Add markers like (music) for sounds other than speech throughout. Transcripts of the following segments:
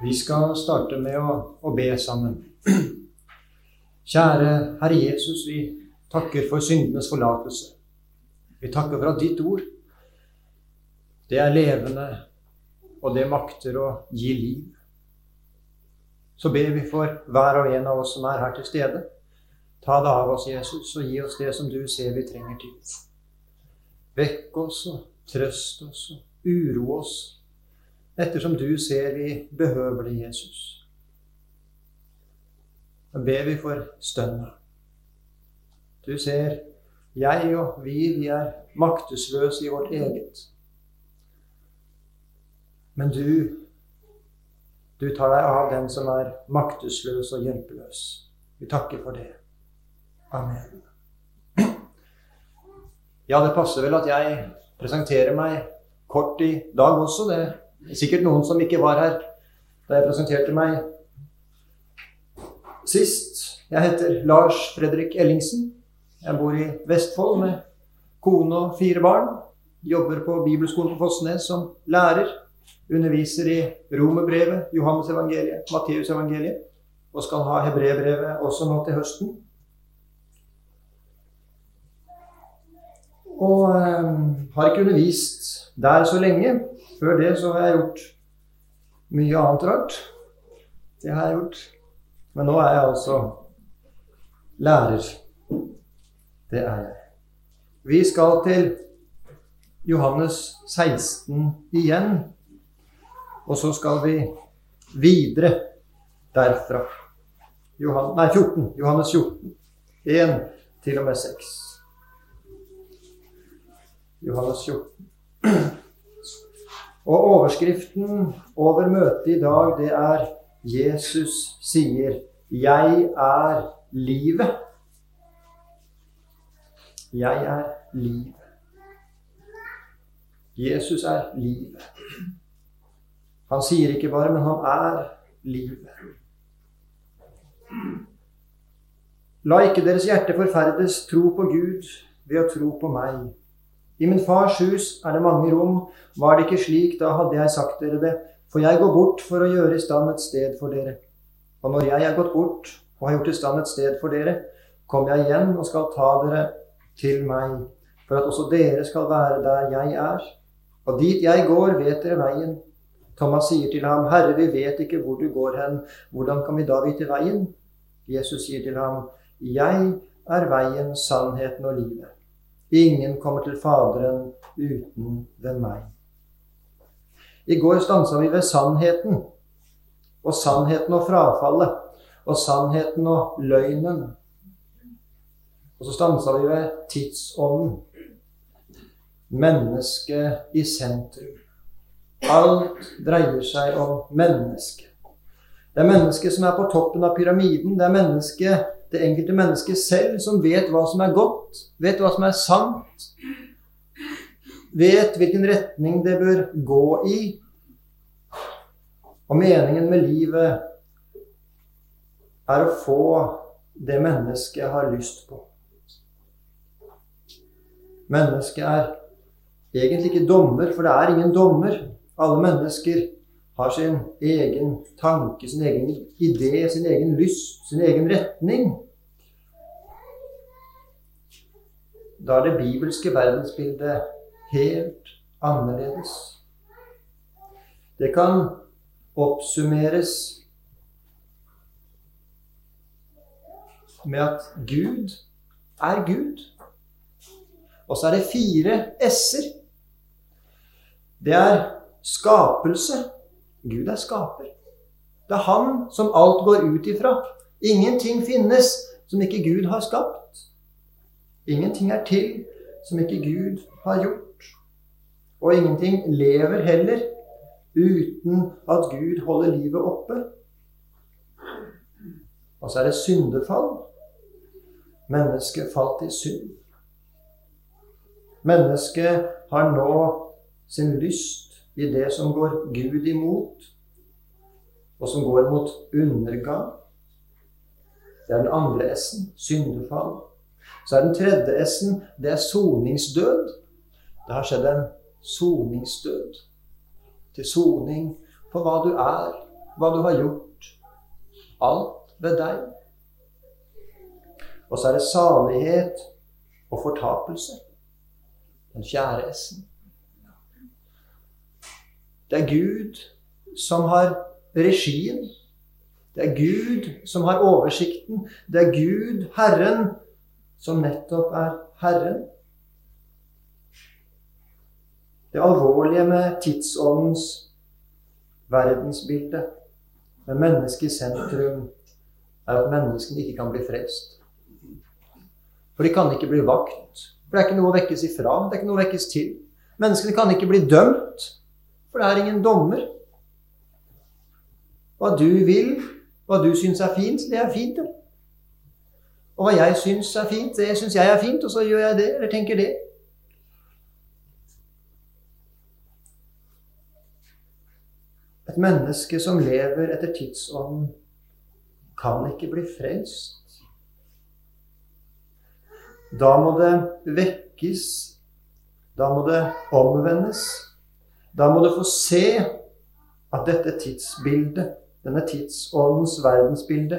Vi skal starte med å, å, be sammen. Kjære Herre Jesus, vi takker for syndenes forlatelse. Vi takker for at ditt ord, det er levende, og det makter å gi liv. Så ber vi for hver og en av oss som er her til stede. Ta det av oss, Jesus, og gi oss det som du ser vi trenger til. Vekk oss og trøst oss og uro oss ettersom du ser vi behøver det, Jesus. Da ber vi for stønna. Du ser, jeg og vi, vi er maktesløse i vårt eget. Men du, du tar deg av den som er maktesløs og hjelpeløs. Vi takker for det. Amen. Ja, det passer vel at jeg presenterer meg kort i dag også. Det Sikkert noen som ikke var her da jeg presenterte meg sist. Jeg heter Lars Fredrik Ellingsen. Jeg bor i Vestfold med kone og fire barn. Jobber på Bibelskolen på Fossnes som lærer. Underviser i Romerbrevet, Johannes evangeliet, Matteus evangeliet. Og skal ha hebreerbrevet også nå til høsten. Og øh, har ikke undervist der så lenge. Før det så har jeg gjort mye annet rart. Det har jeg gjort. Men nå er jeg altså lærer. Det er jeg. Vi skal til Johannes 16 igjen. Og så skal vi videre derfra. Johan, nei, 14. Johannes 14. 1 til og med 6. Johannes 14. (clears throat) Og overskriften over møtet i dag, det er 'Jesus sier, 'Jeg er livet'. Jeg er livet. Jesus er livet. Han sier ikke bare, men han er livet. La ikke deres hjerte forferdes. Tro på Gud ved å tro på meg. I min fars hus er det mange rom. Var det ikke slik, da hadde jeg sagt dere det. For jeg går bort for å gjøre i stand et sted for dere. Og når jeg er gått bort og har gjort i stand et sted for dere, kommer jeg igjen og skal ta dere til meg, for at også dere skal være der jeg er. Og dit jeg går, vet dere veien. Thomas sier til ham, Herre, vi vet ikke hvor du går hen. Hvordan kan vi da vite veien? Jesus sier til ham, Jeg er veien, sannheten og livet. Ingen kommer til Faderen uten ved meg. I går stansa vi ved sannheten. Og sannheten og frafallet. Og sannheten og løgnen. Og så stansa vi ved tidsånden. Mennesket i sentrum. Alt dreier seg om mennesket. Det er mennesket som er på toppen av pyramiden. Det er mennesket det enkelte mennesket selv som vet hva som er godt, vet hva som er sant, vet hvilken retning det bør gå i. Og meningen med livet er å få det mennesket har lyst på. Mennesket er egentlig ikke dommer, for det er ingen dommer. Alle mennesker har sin egen tanke, sin egen idé, sin egen lyst, sin egen retning. Da er det bibelske verdensbildet helt annerledes. Det kan oppsummeres med at Gud er Gud. Og så er det fire s-er. Det er skapelse, Gud er skaper. Det er Han som alt går ut ifra. Ingenting finnes som ikke Gud har skapt. Ingenting er til som ikke Gud har gjort. Og ingenting lever heller uten at Gud holder livet oppe. Og så er det syndefall. Mennesket falt i synd. Mennesket har nå sin lyst i det som går Gud imot, og som går mot undergang. Det er den andre S-en syndefall. Så er den tredje S-en det er soningsdød. Det har skjedd en soningsdød. Til soning for hva du er, hva du har gjort. Alt ved deg. Og så er det salighet og fortapelse. Den fjerde S-en. Det er Gud som har regien. Det er Gud som har oversikten. Det er Gud, Herren, som nettopp er Herren. Det alvorlige med tidsåndens verdensbilde, med mennesket i sentrum, er at menneskene ikke kan bli frelst. For de kan ikke bli vakt. For det er ikke noe å vekkes ifra. Det er ikke noe å vekkes til. Menneskene kan ikke bli dømt, for det er ingen dommer. Hva du vil, hva du syns er fint, det er fint, det. Og hva jeg syns er fint, det syns jeg er fint, og så gjør jeg det, eller tenker det. Et menneske som lever etter tidsånden, kan ikke bli frelst. Da må det vekkes. Da må det omvendes. Da må du få se at dette tidsbildet, denne tidsåndens verdensbilde,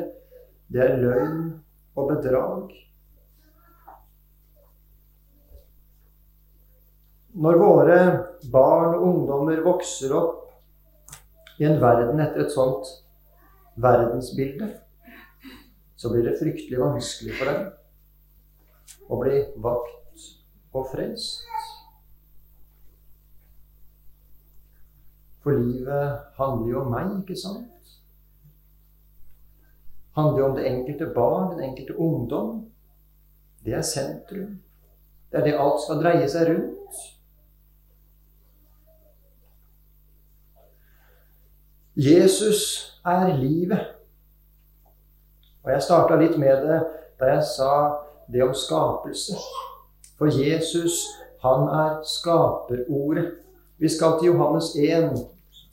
det er løgn og bedrag. Når våre barn og ungdommer vokser opp i en verden etter et sånt verdensbilde, så blir det fryktelig vanskelig for dem å bli vakt og frelst. For livet handler jo om meg, ikke sant? handler jo om det enkelte barn, den enkelte ungdom. Det er sentrum. Det er det alt skal dreie seg rundt. Jesus er livet. Og jeg starta litt med det da jeg sa det om skapelse. For Jesus, han er skaperordet. Vi skal til Johannes 1,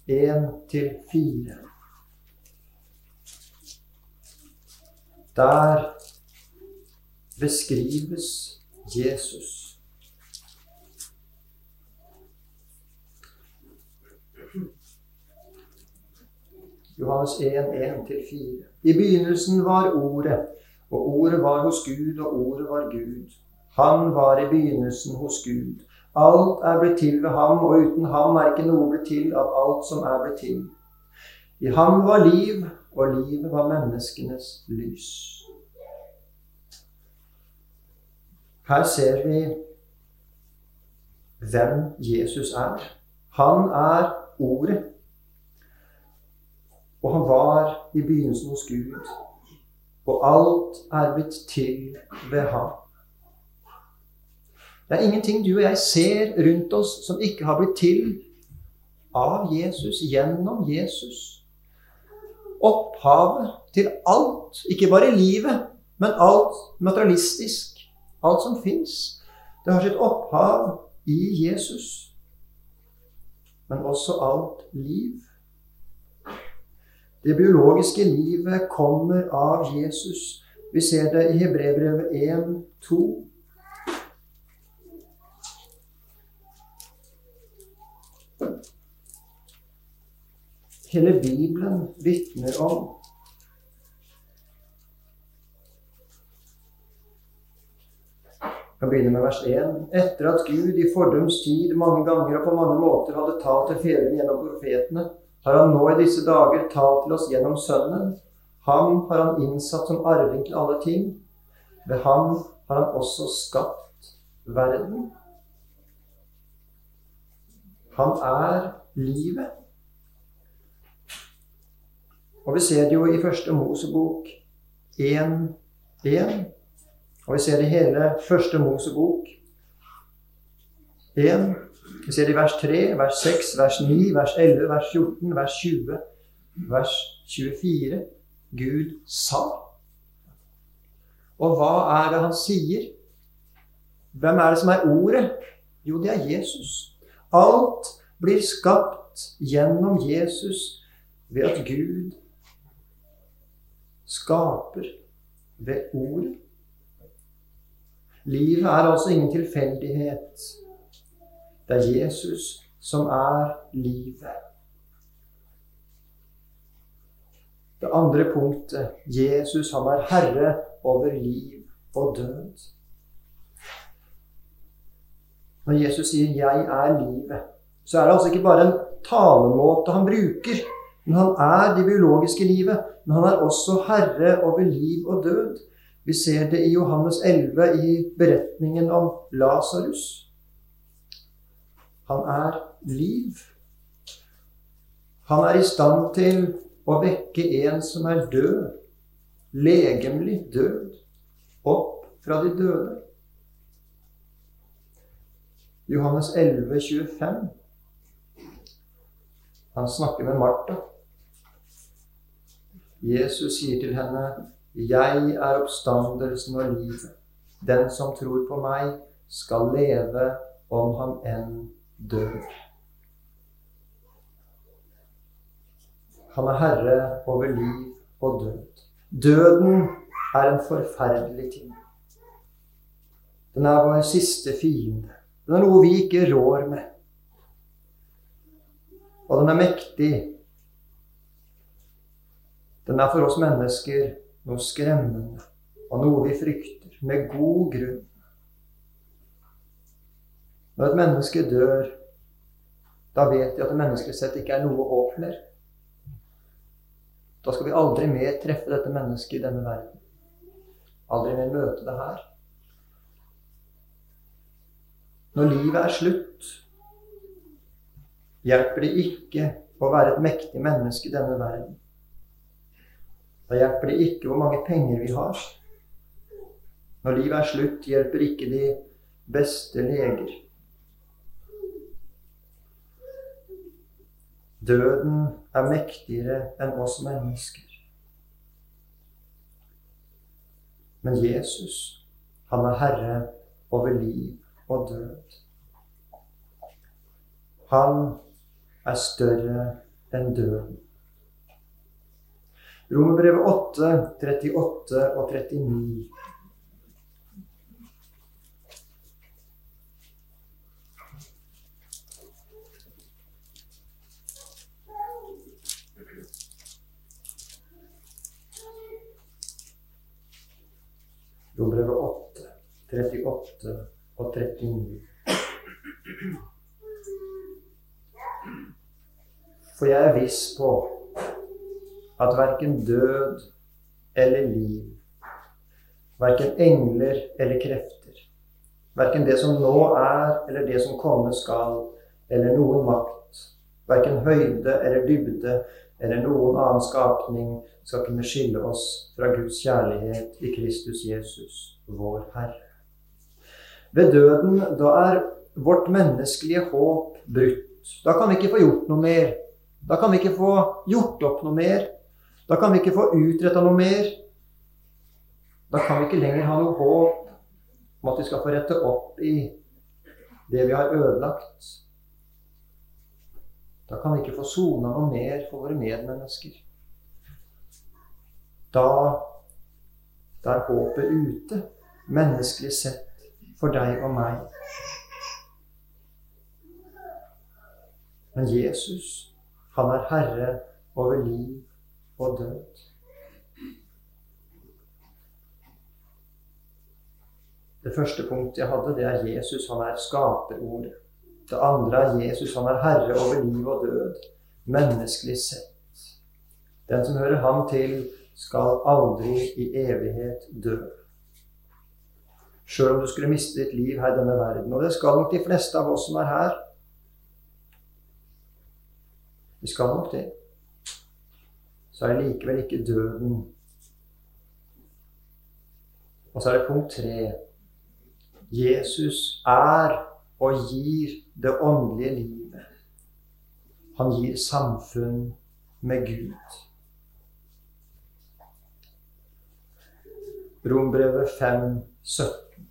1-4. Der beskrives Jesus. Johannes 1, 1-4. I begynnelsen var Ordet. Og ordet var hos Gud, og ordet var Gud. Han var i begynnelsen hos Gud. Alt er blitt til ved ham, og uten ham er ikke noe blitt til av alt som er blitt til. I ham var liv, og livet var menneskenes lys. Her ser vi hvem Jesus er. Han er Ordet. Og han var i begynnelsen hos Gud og alt er blitt til ved ham. Det er ingenting du og jeg ser rundt oss som ikke har blitt til av Jesus, gjennom Jesus. Opphavet til alt, ikke bare livet, men alt materialistisk, alt som fins, det har sitt opphav i Jesus. Men også alt liv. Det biologiske livet kommer av Jesus. Vi ser det i Hebrevbrevet 1, 2. Hele Bibelen vitner om Jeg kan begynne med vers 1. Etter at Gud i fordums tid mange ganger og på mange måter hadde talt til fedrene gjennom profetene, har han nå i disse dager talt til oss gjennom Sønnen. Ham har han innsatt som arving til alle ting. Ved ham har han også skapt verden. Han er livet. Og vi ser det jo i første Mosebok 1.1. Og vi ser det i hele første Mosebok 1. Vi ser det i vers 3, vers 6, vers 9, vers 11, vers 14, vers 20, vers 24. Gud sa. Og hva er det han sier? Hvem er det som er ordet? Jo, det er Jesus. Alt blir skapt gjennom Jesus ved at Gud skaper ved ordet. Livet er altså ingen tilfeldighet. Det er Jesus som er livet. Det andre punktet Jesus han er herre over liv og død. Når Jesus sier 'jeg er livet', så er det altså ikke bare en talemåte han bruker. Men han er det biologiske livet. Men han er også herre over liv og død. Vi ser det i Johannes 11 i beretningen om Lasarus. Han er liv. Han er i stand til å vekke en som er død, legemlig død, opp fra de døde. Johannes 11, 25. Han snakker med Martha. Jesus sier til henne, 'Jeg er oppstandelsen og livet. Den som tror på meg, skal leve om han enn dør.' Han er herre over liv og død. Døden er en forferdelig ting. Den er vår siste fiende. Den er noe vi ikke rår med. Og den er mektig. Den er for oss mennesker noe skremmende og noe vi frykter, med god grunn. Når et menneske dør, da vet vi at det menneskelig sett ikke er noe håp mer. Da skal vi aldri mer treffe dette mennesket i denne verden. Aldri mer møte det her. Når livet er slutt, hjelper det ikke å være et mektig menneske i denne verden. Da hjelper det ikke hvor mange penger vi har. Når livet er slutt, hjelper ikke de beste leger. Døden er mektigere enn oss mennesker. Men Jesus, han er herre over liv og død. Han er større enn døden. Romerbrevet 8, 38 og 39. Rombrevet 8, 38 og 39. For jeg er viss på at verken død eller liv, verken engler eller krefter, verken det som nå er eller det som komme skal, eller noen makt, verken høyde eller dybde eller noen annen skapning skal kunne skille oss fra Guds kjærlighet i Kristus Jesus, vår Herre. Ved døden, da er vårt menneskelige håp brutt. Da kan vi ikke få gjort noe mer. Da kan vi ikke få gjort opp noe mer. Da kan vi ikke få utretta noe mer. Da kan vi ikke lenger ha noe håp om at vi skal få rette opp i det vi har ødelagt. Da kan vi ikke få sona noe mer for våre medmennesker. Da, da er håpet ute, menneskelig sett, for deg og meg. Men Jesus, han er herre over liv og død. Det første punktet jeg hadde, det er Jesus. Han er skaperordet. Det andre er Jesus. Han er herre over liv og død, menneskelig sett. Den som hører ham til, skal aldri i evighet dø. Sjøl om du skulle miste ditt liv her i denne verden. Og det skal nok de fleste av oss som er her. Vi skal nok det. Så er det likevel ikke døden. Og så er det punkt tre. Jesus er og gir det åndelige livet. Han gir samfunn med Gud. Rombrevet 5, 17.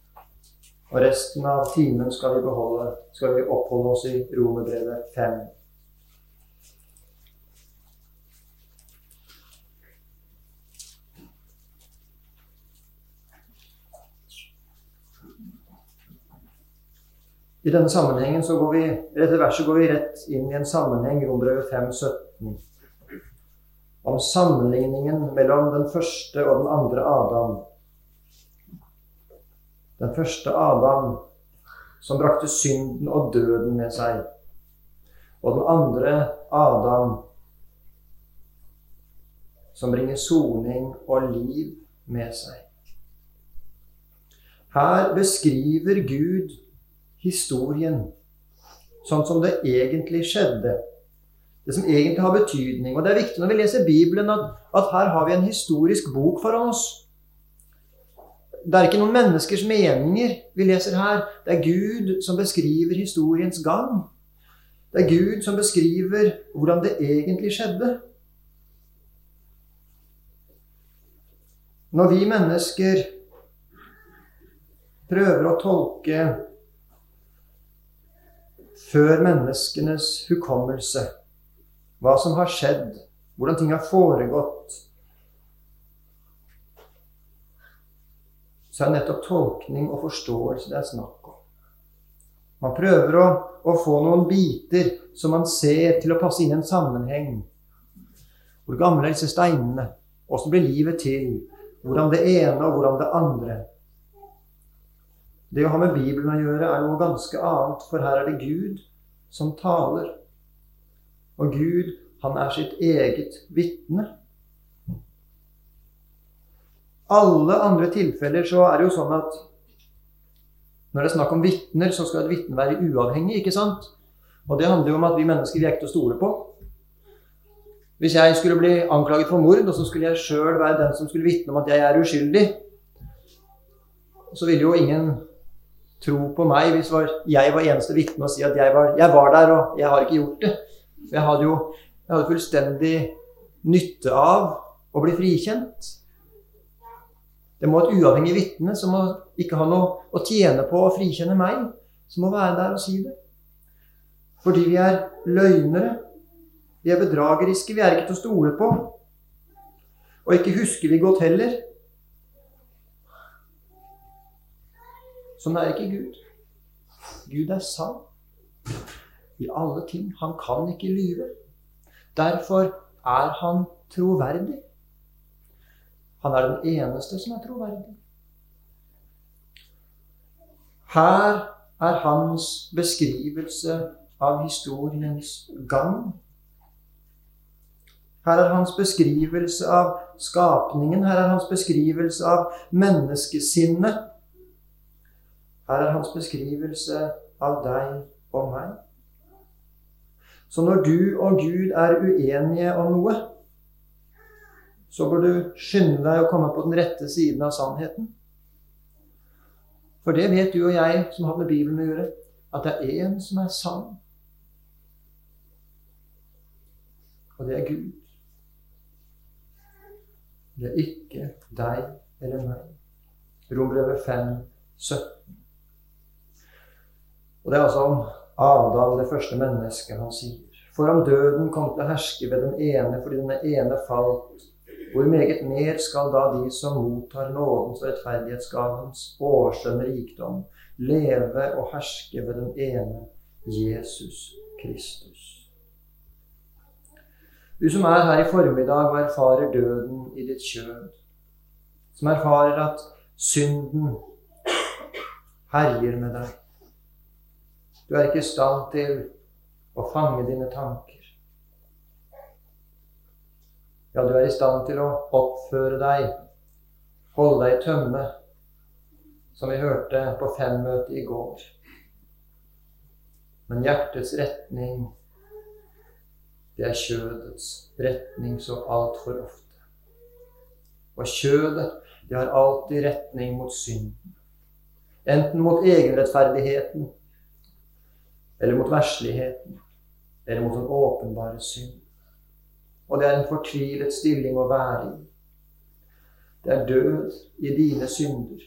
Og resten av timen skal vi, beholde, skal vi oppholde oss i Romerbrevet 5, I denne sammenhengen så går vi, dette verset går vi rett inn i en sammenheng, Rombrevet 5, 17. om sammenligningen mellom den første og den andre Adam. Den første Adam som brakte synden og døden med seg. Og den andre Adam som bringer soning og liv med seg. Her beskriver Gud historien sånn som det egentlig skjedde. Det som egentlig har betydning. Og det er viktig når vi leser Bibelen, at, at her har vi en historisk bok foran oss. Det er ikke noen menneskers meninger vi leser her. Det er Gud som beskriver historiens gang. Det er Gud som beskriver hvordan det egentlig skjedde. Når vi mennesker prøver å tolke før menneskenes hukommelse hva som har skjedd, hvordan ting har foregått, så er nettopp tolkning og forståelse det er snakk om. Man prøver å, å, få noen biter som man ser til å passe inn i en sammenheng. Hvor gamle er disse steinene? Åssen blir livet til? Hvordan det ene og hvordan det andre. Det å ha med Bibelen å gjøre er noe ganske annet, for her er det Gud som taler. Og Gud, han er sitt eget vitne alle andre tilfeller så er det jo sånn at når det er snakk om vitner, så skal et vitne være uavhengig, ikke sant? Og det handler jo om at vi mennesker vi er ikke til å stole på. Hvis jeg skulle bli anklaget for mord, og så skulle jeg sjøl være den som skulle vitne om at jeg er uskyldig, så ville jo ingen tro på meg hvis jeg var eneste vitne og si at jeg var, jeg var, der, og jeg har ikke gjort det. Jeg hadde jo jeg hadde fullstendig nytte av å bli frikjent. Det må et uavhengig vitne som må ikke ha noe å tjene på å frikjenne meg, som må være der og si det. Fordi vi er løgnere. Vi er bedrageriske. Vi er ikke til å stole på. Og ikke husker vi godt heller. Sånn er ikke Gud. Gud er sann i alle ting. Han kan ikke lyve. Derfor er han troverdig. Han er den eneste som er troverdig. Her er hans beskrivelse av historiens gang. Her er hans beskrivelse av skapningen. Her er hans beskrivelse av menneskesinnet. Her er hans beskrivelse av deg og meg. Så når du og Gud er uenige om noe, så bør du skynde deg å komme på den rette siden av sannheten. For det vet du og jeg som har med Bibelen å gjøre, at det er én som er sann. Og det er Gud. Det er ikke deg eller meg. Rombrevet 5, 17. Og det er altså om Adam, det første mennesket, han sier. For om døden kom til å herske ved den ene fordi den ene falt, hvor meget mer skal da de som mottar nådens og rettferdighetsgavens årskjønn rikdom, leve og herske ved den ene Jesus Kristus. Du som er her i formiddag og erfarer døden i ditt kjød, som erfarer at synden herjer med deg. Du er ikke i stand til å fange dine tanker. Ja, du er i stand til å oppføre deg, holde deg i tømme, som vi hørte på femmøtet i går. Men hjertets retning, det er kjødets retning så altfor ofte. Og kjødet, det har alltid retning mot synden. Enten mot egenrettferdigheten, eller mot versligheten, eller mot den åpenbare synd. Og det er en fortvilet stilling å være i. Det er død i dine synder.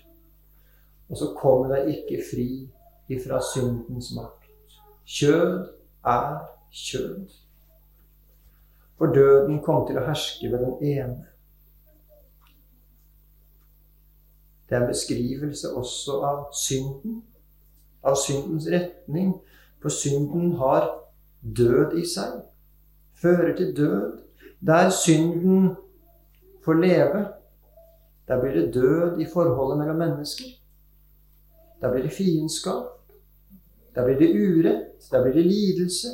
Og så kommer deg ikke fri ifra syndens makt. Kjød er kjød. For døden kom til å herske ved den ene. Det er en beskrivelse også av synden, av syndens retning. For synden har død i seg, fører til død. der synden får leve, der blir det død i forholdet mellom mennesker. Der blir det fiendskap. Der blir det urett. Der blir det lidelse.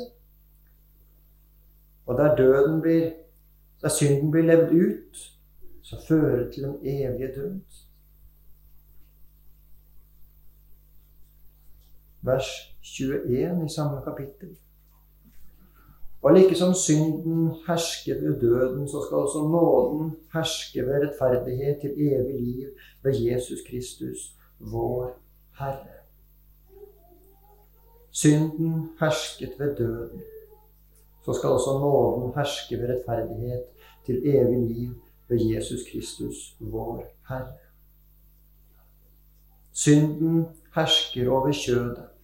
Og der døden blir Der synden blir levd ut, så fører det til den evige død. Vers 21 i samme kapittel. Og like som synden hersker ved døden, så skal også nåden herske ved rettferdighet til evig liv ved Jesus Kristus, vår Herre. Synden hersket ved døden, så skal også nåden herske ved rettferdighet til evig liv ved Jesus Kristus, vår Herre. Synden hersker over kjødet.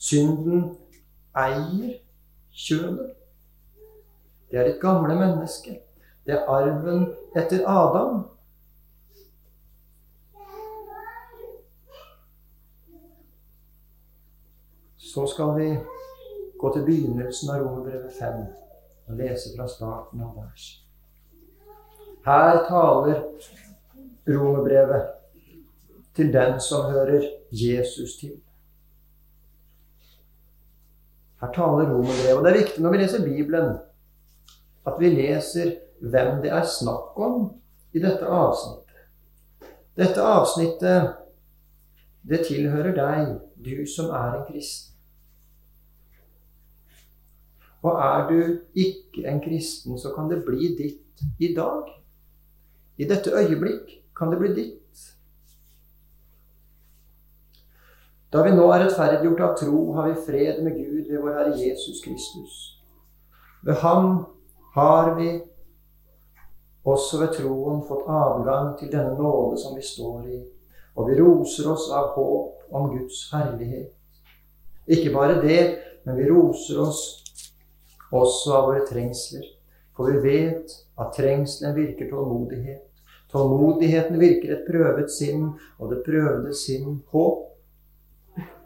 Synden eier kjødet. Det er det gamle menneske. Det er arven etter Adam. Så skal vi gå til begynnelsen av Romerbrevet 5 og lese fra starten av vers. Her taler Romerbrevet til den som hører Jesus til. Her taler romerbrevet. Og det er viktig når vi leser Bibelen, at vi leser hvem det er snakk om i dette avsnittet. Dette avsnittet, det tilhører deg, du som er en kristen. Og er du ikke en kristen, så kan det bli ditt i dag. I dette øyeblikk kan det bli ditt. Da vi nå er rettferdiggjort av tro, har vi fred med Gud ved vår Herre Jesus Kristus. Ved Ham har vi også ved troen fått adgang til denne nåde som vi står i, og vi roser oss av håp om Guds herlighet. Ikke bare det, men vi roser oss også av våre trengsler, for vi vet at trengselen virker tålmodighet. Tålmodigheten virker et prøvet sinn, og det prøvede sinn håp.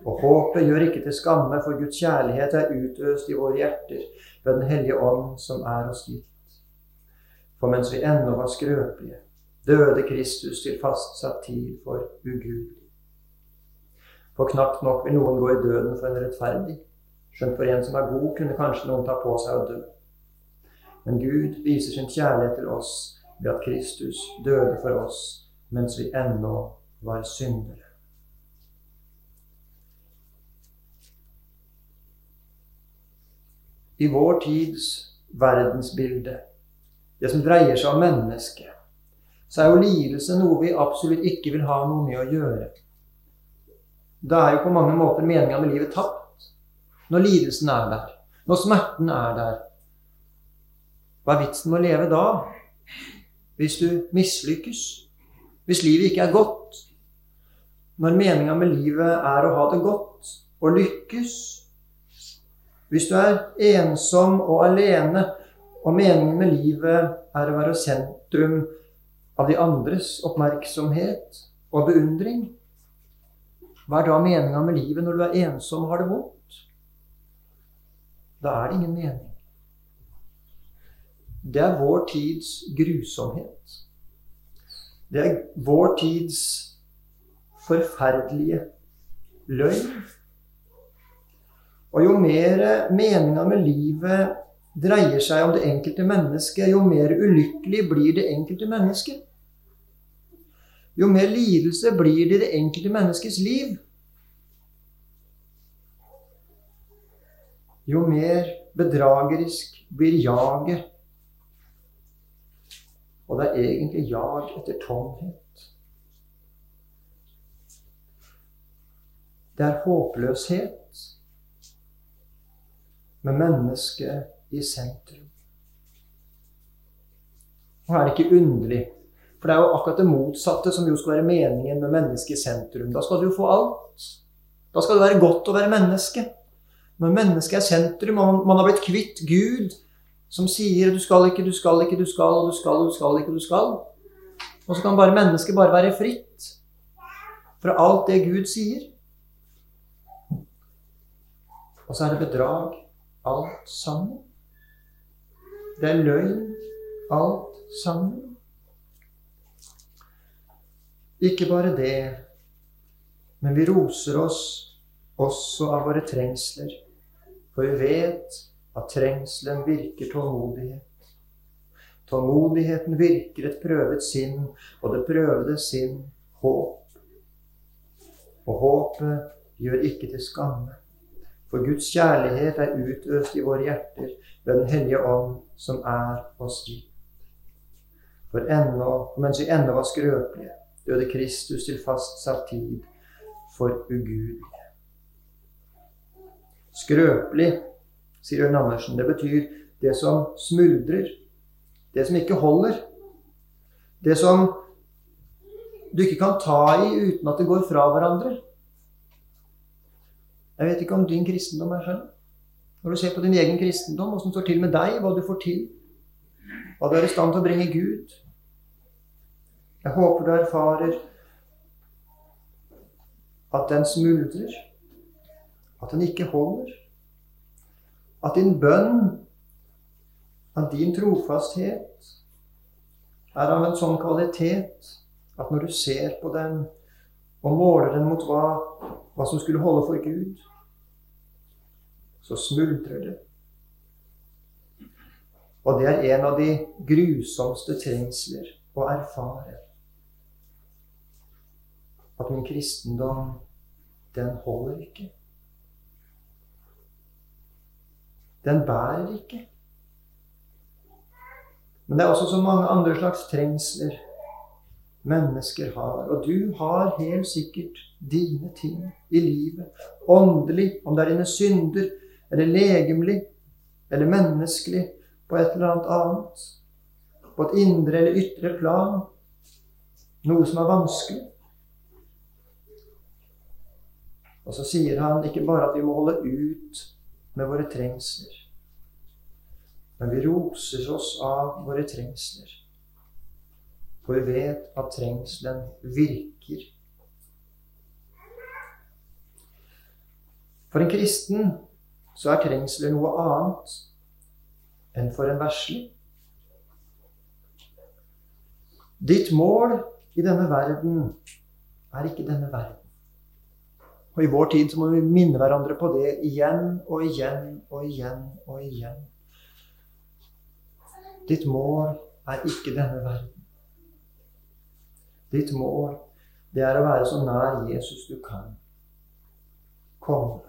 Og håpet gjør ikke til skamme, for Guds kjærlighet er utøst i våre hjerter ved Den hellige ånd, som er oss gitt. For mens vi ennå var skrøpelige, døde Kristus til fastsatt tid for ugudelig. For knapt nok vil noen gå i døden for en rettferdig. Skjønt for en som er god, kunne kanskje noen ta på seg å dø. Men Gud viser sin kjærlighet til oss ved at Kristus døde for oss mens vi ennå var syndere. I vår tids verdensbilde, det som dreier seg om mennesket, så er jo lidelse noe vi absolutt ikke vil ha noe med å gjøre. Da er jo på mange måter meninga med livet tapt. Når lidelsen er der, når smerten er der. Hva er vitsen med å leve da? Hvis du mislykkes? Hvis livet ikke er godt? Når meninga med livet er å ha det godt og lykkes, hvis du er ensom og alene, og meningen med livet er å være sentrum av de andres oppmerksomhet og beundring, hva er da meninga med livet når du er ensom og har det vondt? Da er det ingen mening. Det er vår tids grusomhet. Det er vår tids forferdelige løgn. Og jo mer meninga med livet dreier seg om det enkelte mennesket, jo mer ulykkelig blir det enkelte mennesket. Jo mer lidelse blir det i det enkelte menneskets liv. Jo mer bedragerisk blir jaget. Og det er egentlig jag etter tomhet. Det er håpløshet med mennesket i sentrum. Og er det ikke underlig? For det er jo akkurat det motsatte som jo skal være meningen med mennesket i sentrum. Da skal du jo få alt. Da skal det være godt å være menneske. Når mennesket er sentrum, og man har blitt kvitt Gud, som sier du skal ikke, du skal ikke, du skal, og du skal, du skal ikke, du skal. Og så kan bare mennesket bare være fritt fra alt det Gud sier. Og så er det bedrag alt sammen. Det er løgn, alt sammen. Ikke bare det, men vi roser oss også av våre trengsler, for vi vet at trengselen virker tålmodighet. Tålmodigheten virker et prøvet sinn, og det prøvede sinn håp. Og håpet gjør ikke til skamme. For Guds kjærlighet er utøst i våre hjerter ved Den hellige ånd, som er oss gitt. For ennå, mens vi ennå var skrøpelige, døde Kristus til fastsatt tid for ugudelige. Skrøpelig, sier Ørn Andersen, det betyr det som smuldrer. Det som ikke holder. Det som du ikke kan ta i uten at det går fra hverandre. Jeg vet ikke om din kristendom er sånn. Når du ser på din egen kristendom, åssen det står til med deg, hva du får til, hva du er i stand til å bringe Gud. Jeg håper du erfarer at den smuldrer, at den ikke holder. At din bønn, at din trofasthet, er av en sånn kvalitet at når du ser på den og måler den mot hva, hva som skulle holde for Gud, så smuldrer det. Og det er en av de grusomste trengsler å erfare. At min kristendom, den holder ikke. Den bærer ikke. Men det er også så mange andre slags trengsler mennesker har. Og du har helt sikkert dine ting i livet. Åndelig, om det er dine synder, eller legemlig, eller menneskelig, på et eller annet annet. På et indre eller ytre plan. Noe som er vanskelig. Og så sier han ikke bare at vi må holde ut med våre trengsler, men vi roser oss av våre trengsler. For vi vet at trengselen virker. For en kristen så er trengsler noe annet enn for en verslig. Ditt mål i denne verden er ikke denne verden. Og i vår tid så må vi minne hverandre på det igjen og igjen og igjen og igjen. Ditt mål er ikke denne verden. Ditt mål, det er å være så nær Jesus du kan komme.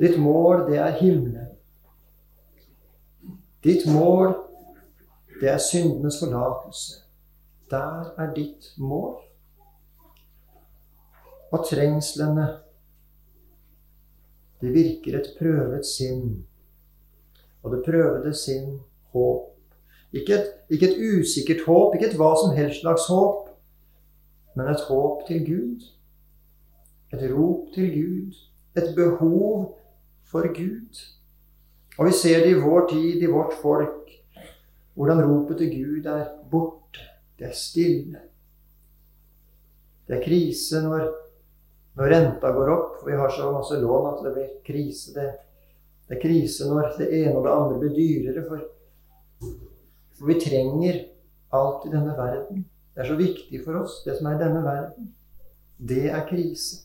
Ditt mål, det er himmelen. Ditt mål, det er syndenes forlatelse. Der er ditt mål. Og trengslene, det virker et prøvet sinn. Og det prøvede sinn håp. Ikke et, ikke et usikkert håp, ikke et hva som helst slags håp, men et håp til Gud. Et rop til Gud. Et behov for Gud. Og vi ser det i vår tid, i vårt folk, hvordan ropet til Gud er borte. Det er stille. Det er krise når, når renta går opp. Vi har så masse lån at det blir krise. Det, det er krise når det ene og det andre blir dyrere. For for vi trenger alt i denne verden. Det er så viktig for oss, det som er i denne verden. Det er krise.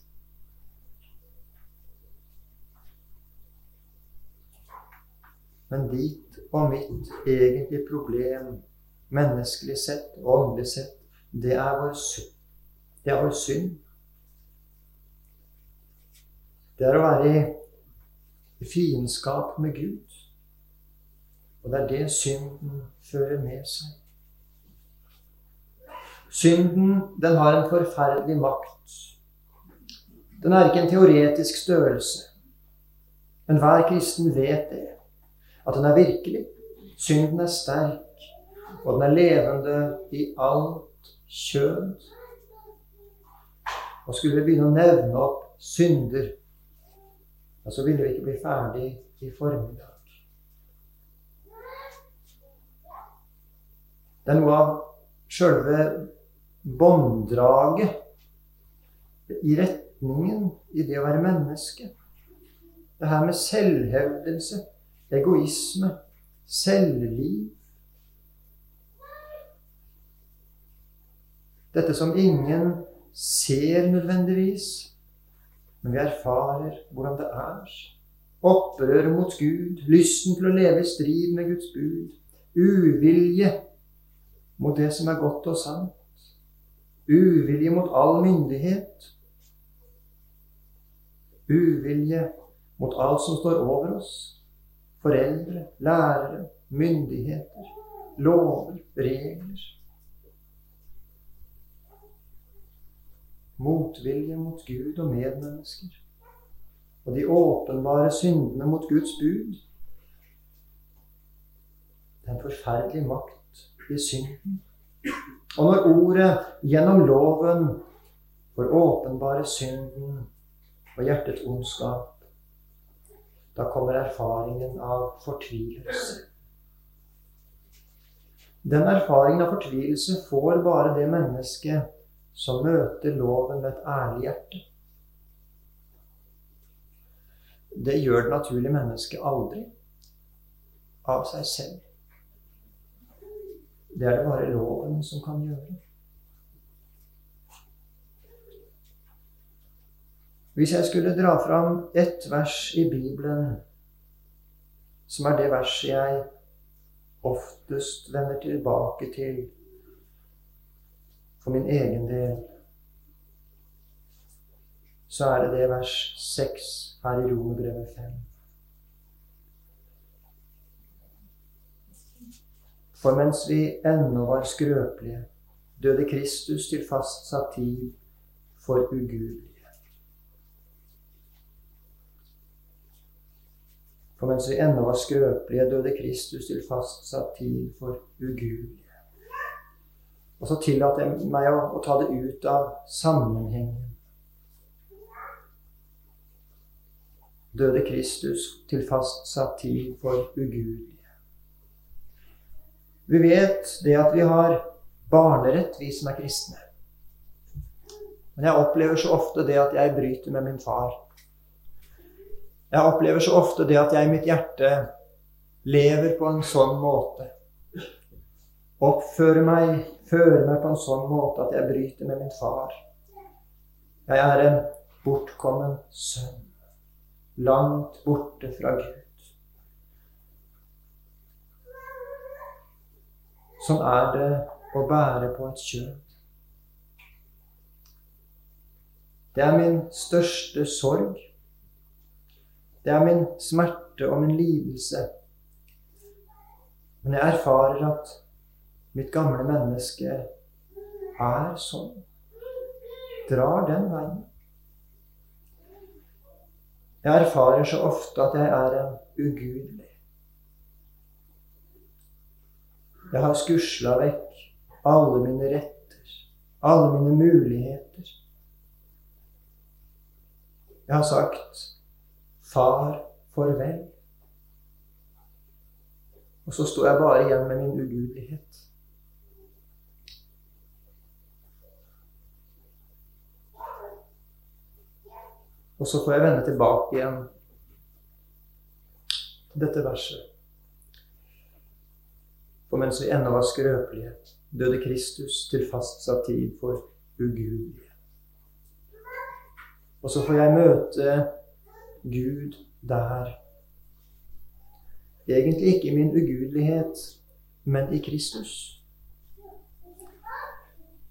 Men ditt og mitt egentlige problem, menneskelig sett og åndelig sett, det er vår synd. Det er vår synd. Det er å være i fiendskap med Gud. Og det er det synden fører med seg. Synden, den har en forferdelig makt. Den er ikke en teoretisk størrelse. Men hver kristen vet det. At den er virkelig. Synden er sterk, og den er levende i alt kjød. Og skulle vi begynne å nevne opp synder, så ville vi ikke bli ferdig i formiddag. Det er noe av sjølve bånddraget i retningen i det å være menneske. Det her med selvhevdelse, egoisme, selvliv. Dette som ingen ser nødvendigvis, men vi erfarer hvordan det er. Opprøret mot Gud, lysten til å leve i strid med Guds bud, uvilje mot det som er godt og sant, uvilje mot all myndighet, uvilje mot alt som står over oss, foreldre, lærere, myndigheter, lover, regler. Motvilje mot Gud og medmennesker. Og de åpenbare syndene mot Guds bud. Den forferdelige makt i synden. Og når ordet gjennom loven får åpenbare synden og hjertets ondskap, da kommer erfaringen av fortvilelse. Den erfaringen av fortvilelse får bare det mennesket som møter loven med et ærlig hjerte. Det gjør det naturlige mennesket aldri av seg selv. Det er det bare loven som kan gjøre. Hvis jeg skulle dra fram ett vers i Bibelen, som er det verset jeg oftest vender tilbake til for min egen del, så er det det vers 6 her i Romerbrevet 5. For mens vi ennå var skrøpelige, døde Kristus til fastsatt tid for ugudelige. For mens vi ennå var skrøpelige, døde Kristus til fastsatt tid for ugudelige. Og så tillater jeg meg å, å ta det ut av sammenhengen. Døde Kristus til fastsatt tid for ugudelige. Vi vet det at vi har barnerett, vi som er kristne. Men jeg opplever så ofte det at jeg bryter med min far. Jeg opplever så ofte det at jeg i mitt hjerte lever på en sånn måte. Oppfører meg, fører meg på en sånn måte at jeg bryter med min far. Jeg er en bortkommen sønn, langt borte fra Gud. Sånn er det å bære på et kjøtt. Det er min største sorg det er min smerte og min lidelse. Men jeg erfarer at mitt gamle menneske er sånn. Drar den veien. Jeg erfarer så ofte at jeg er en ugudelig. Jeg har skusla vekk alle mine retter, alle mine muligheter. Jeg har sagt Far, farvel. Og så står jeg bare igjen med min ugudelighet. Og så får jeg vende tilbake igjen til dette verset. Mens vi ennå var skrøpelige, døde Kristus til fastsatt tid for ugudelige. Og så får jeg møte Gud der. Egentlig ikke i min ugudelighet, men i Kristus.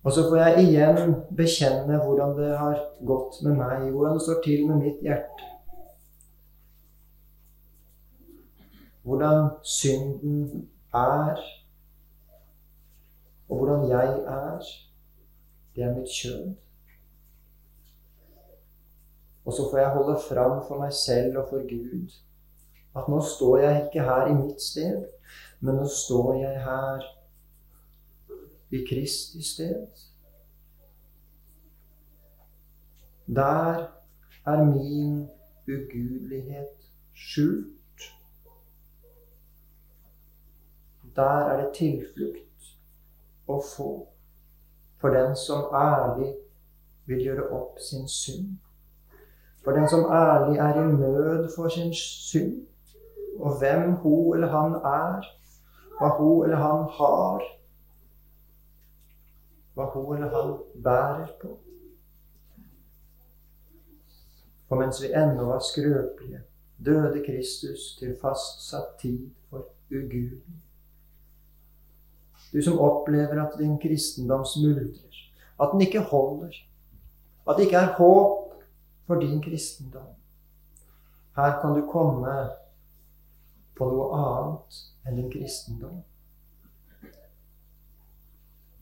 Og så får jeg igjen bekjenne hvordan det har gått med meg, hvordan det står til med mitt hjerte. Hvordan synden er, og hvordan jeg er. Det er mitt kjønn. Og så får jeg holde fram for meg selv og for Gud at nå står jeg ikke her i mitt sted, men nå står jeg her i Kristi sted. Der er min ugudelighet skjult. Der er det tilflukt å få for den som ærlig vil gjøre opp sin synd. For den som ærlig er i nød for sin synd, og hvem hun eller han er, hva hun eller han har, hva hun eller han bærer på. For mens vi ennå var skrøpelige, døde Kristus til fastsatt tid for ugudelig. Du som opplever at din kristendom smuldrer, at den ikke holder, at det ikke er håp for din kristendom. Her kan du komme på noe annet enn din kristendom.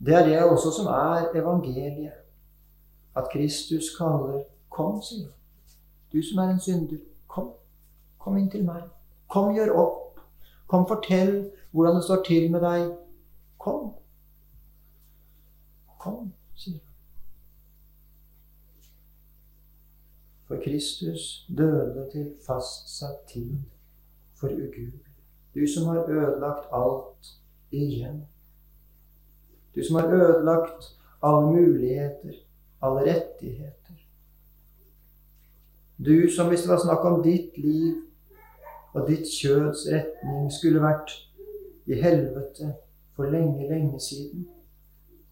Det er det også som er evangeliet. At Kristus kaller 'Kom', sier. Du som er en synder, kom. Kom inn til meg. Kom, gjør opp. Kom, fortell hvordan det står til med deg. Kom. Kom, sier han. For Kristus døde til fastsatt tid for ugud. Du som har ødelagt alt igjen. Du som har ødelagt alle muligheter, alle rettigheter. Du som, hvis det var snakk om ditt liv og ditt kjøds retning, skulle vært i helvete for lenge, lenge siden.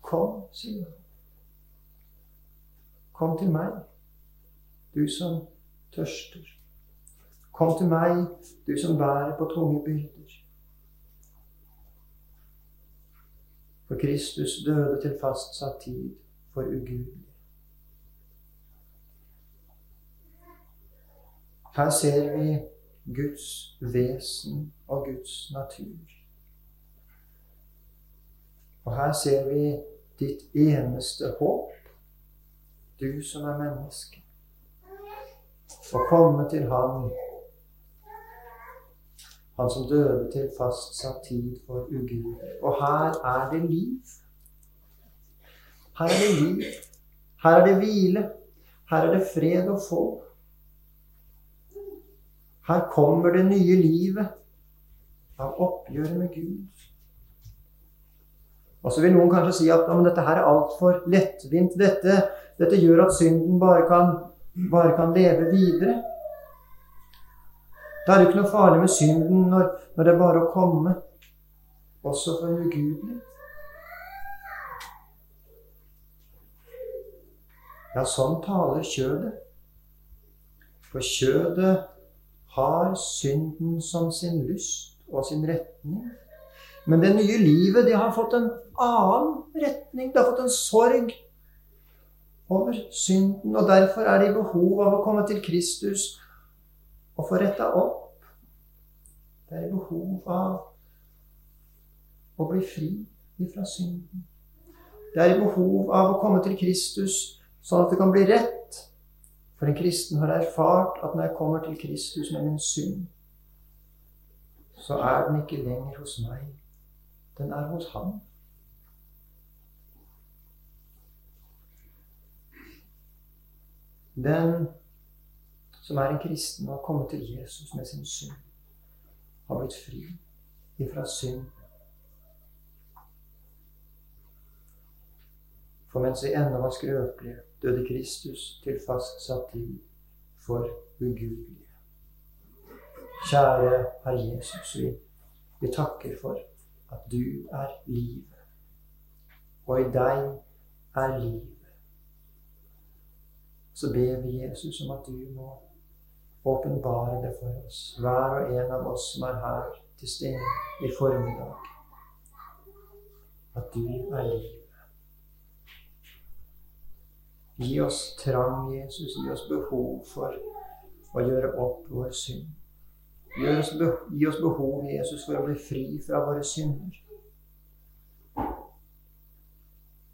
Kom, sier han. Kom til meg, du som tørster. Kom til meg, du som bærer på tunge byrder. For Kristus døde til fastsatt tid for ugudelig. Her ser vi Guds vesen og Guds natur. Og her ser vi ditt eneste håp, du som er menneske. Å komme til Han, Han som døde til fastsatt tid for ugud. Og her er det liv. Her er det liv. Her er det hvile. Her er det fred å få. Her kommer det nye livet av oppgjøret med Gud. Og så vil noen kanskje si at dette her er altfor lettvint. Dette, dette, gjør at synden bare kan, bare kan leve videre. Det er jo ikke noe farlig med synden når, når det er bare å komme, også for en ugudelig. Ja, sånn taler kjødet. For kjødet har synden som sin lyst og sin retning. Men det nye livet det har fått en annen retning. Det har fått en sorg over synden. Og derfor er det i behov av å komme til Kristus og få retta opp. Det er i behov av å bli fri ifra synden. Det er i behov av å komme til Kristus sånn at det kan bli rett for en kristen har erfart at når jeg kommer til Kristus med min synd, så er den ikke lenger hos meg. Den er hos ham. Den som er en kristen og har kommet til Jesus med sin synd, har blitt fri ifra synd. For mens vi ennå var skrøpelige, døde Kristus til fastsatt tid for ugudelige. Kjære Herre Jesus, vi, vi takker for at du er livet, og i deg er livet. Så ber vi Jesus om at du må åpenbare det for oss, hver og en av oss som er her til stede i formiddag. At du er livet. Gi oss trang, Jesus. Gi oss behov for å gjøre opp vår synd. Gi oss, behov, Jesus, for å bli fri fra våre synder.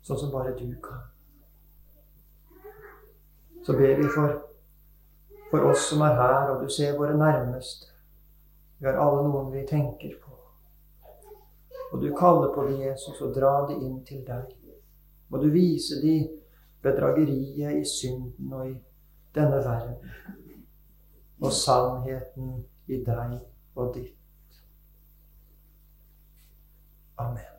Sånn som bare du kan. Så ber vi for, for oss som er her, og du ser våre nærmeste. Vi har alle noen vi tenker på. Og du kaller på dem, Jesus, og drar dem inn til deg. Og du viser dem bedrageriet i synden og i denne verden, og sannheten i deg og ditt. Amen.